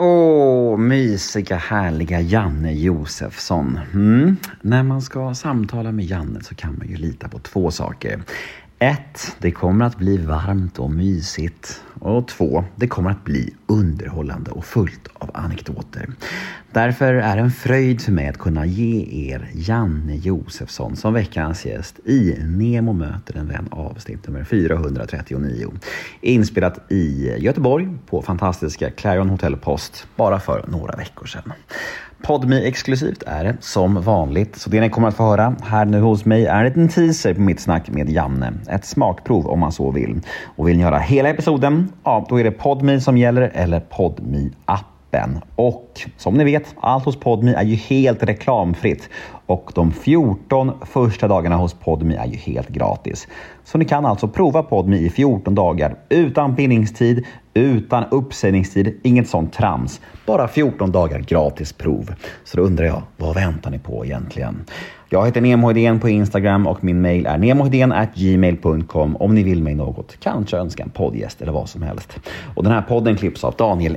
Åh, mysiga härliga Janne Josefsson. Mm. När man ska samtala med Janne så kan man ju lita på två saker. 1. det kommer att bli varmt och mysigt. Och 2. det kommer att bli underhållande och fullt av anekdoter. Därför är det en fröjd för mig att kunna ge er Janne Josefsson som veckans gäst i Nemo möter en vän avsnitt nummer 439. Inspelat i Göteborg på fantastiska Clarion Hotel Post bara för några veckor sedan. Podmi exklusivt är det som vanligt, så det ni kommer att få höra här nu hos mig är en liten teaser på mitt snack med Janne. Ett smakprov om man så vill. Och vill ni höra hela episoden, ja då är det Podmi som gäller eller Podmi appen. Och som ni vet, allt hos Podmi är ju helt reklamfritt och de 14 första dagarna hos Podmi är ju helt gratis. Så ni kan alltså prova Podmi i 14 dagar utan bindningstid, utan uppsägningstid, inget sånt trams. Bara 14 dagar gratis prov. Så då undrar jag, vad väntar ni på egentligen? Jag heter Nemohedén på Instagram och min mail är gmail.com om ni vill mig något. Kanske önska en poddgäst eller vad som helst. Och den här podden klipps av Daniel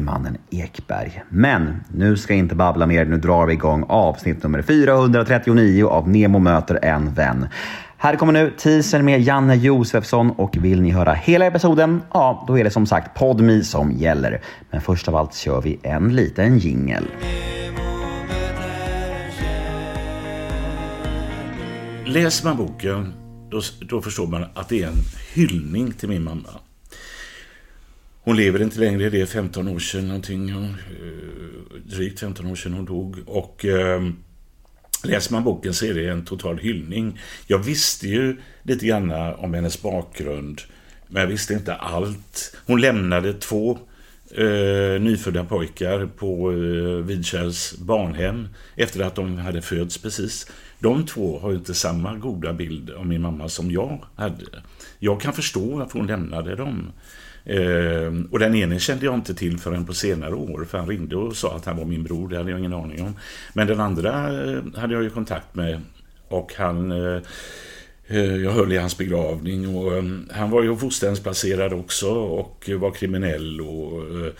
Mannen Ekberg. Men nu ska jag inte babbla mer. Nu drar vi igång avsnitt nummer 439 av Nemo möter en vän. Här kommer nu teasern med Janne Josefsson och vill ni höra hela episoden, ja då är det som sagt Podmi som gäller. Men först av allt kör vi en liten jingel. Läser man boken då, då förstår man att det är en hyllning till min mamma. Hon lever inte längre, det är 15 år sedan någonting. Eh, drygt 15 år sedan hon dog. Och eh, läser man boken så är det en total hyllning. Jag visste ju lite grann om hennes bakgrund. Men jag visste inte allt. Hon lämnade två eh, nyfödda pojkar på eh, Vidkärrs barnhem efter att de hade fötts precis. De två har inte samma goda bild av min mamma som jag hade. Jag kan förstå varför hon lämnade dem. Eh, och den ene kände jag inte till förrän på senare år, för han ringde och sa att han var min bror, det hade jag ingen aning om. Men den andra eh, hade jag ju kontakt med och han eh, eh jag höll i hans begravning och eh, han var ju fosterhemsplacerad också och var kriminell och... Eh.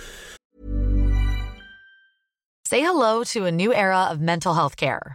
Say hello to a new era of mental health care.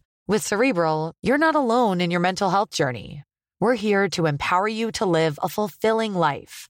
With Cerebral, you're not alone in your mental health journey. We're here to empower you to live a fulfilling life.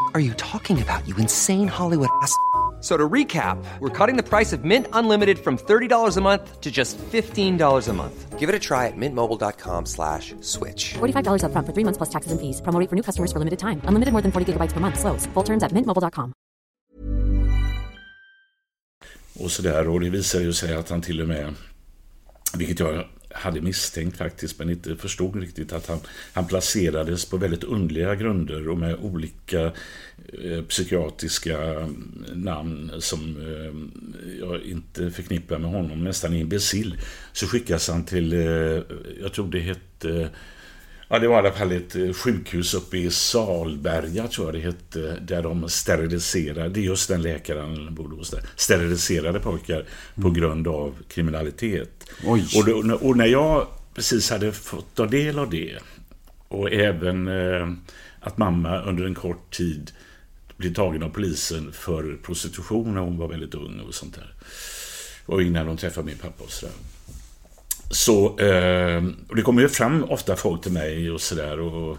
are you talking about, you insane Hollywood ass? So to recap, we're cutting the price of Mint Unlimited from $30 a month to just $15 a month. Give it a try at mintmobile.com slash switch. $45 upfront for three months plus taxes and fees. Promo for new customers for limited time. Unlimited more than 40 gigabytes per month. Slows. Full terms at mintmobile.com. Och sådär. Och det visar ju sig att han till och med, vilket jag hade misstänkt faktiskt, men inte förstod riktigt att han, han placerades på väldigt underliga grunder och med olika eh, psykiatriska mm, namn som eh, jag inte förknippar med honom, nästan imbecill. Så skickas han till, eh, jag tror det hette Ja, det var i alla fall ett eh, sjukhus uppe i Salberga, tror jag det hette, där de steriliserade, det är just den läkaren bodde hos där, steriliserade pojkar på mm. grund av kriminalitet. Oj. Och, då, och när jag precis hade fått ta del av det, och även eh, att mamma under en kort tid blev tagen av polisen för prostitution när hon var väldigt ung och sånt där. Och innan hon träffade min pappa och sådär. Så, eh, och det kommer ju fram ofta folk till mig och sådär. Och,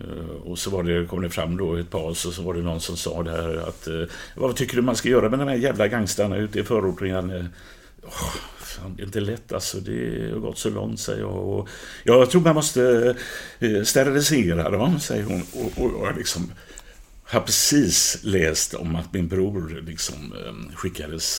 eh, och så var det, kom det fram då ett par, så, så var det någon som sa det här att eh, Vad tycker du man ska göra med de här jävla gangstarna ute i förorten? Oh, eh, fan, det är inte lätt alltså. Det har gått så långt, säger jag. Och, jag tror man måste sterilisera dem, säger hon. Och, och, och jag liksom har precis läst om att min bror liksom skickades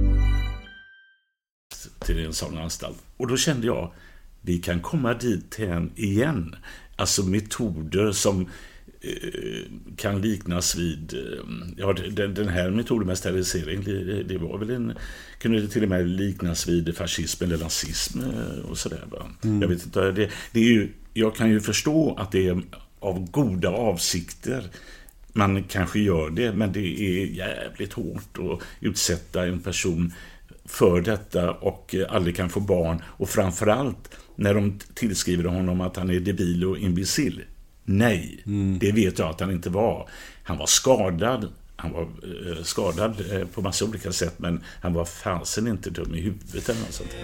Till en sån anstalt. Och då kände jag, vi kan komma dit igen. Alltså metoder som eh, kan liknas vid, eh, ja den, den här metoden med sterilisering, det, det, var väl en, kunde det till och med liknas vid fascism eller nazism eh, och sådär. Mm. Jag vet inte, det, det är ju, jag kan ju förstå att det är av goda avsikter man kanske gör det, men det är jävligt hårt att utsätta en person för detta och eh, aldrig kan få barn. Och framförallt när de tillskriver honom att han är debil och imbecill. Nej, mm. det vet jag att han inte var. Han var skadad. Han var eh, skadad eh, på massa olika sätt men han var fasen inte dum i huvudet eller något sånt.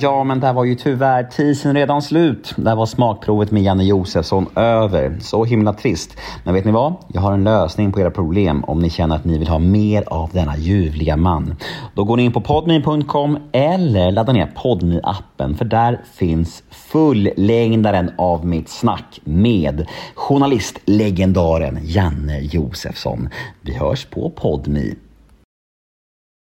Ja, men där var ju tyvärr tisen redan slut. Där var smakprovet med Janne Josefsson över. Så himla trist. Men vet ni vad? Jag har en lösning på era problem om ni känner att ni vill ha mer av denna ljuvliga man. Då går ni in på podme.com eller laddar ner podme appen för där finns fullängdaren av mitt snack med journalistlegendaren Janne Josefsson. Vi hörs på Podme.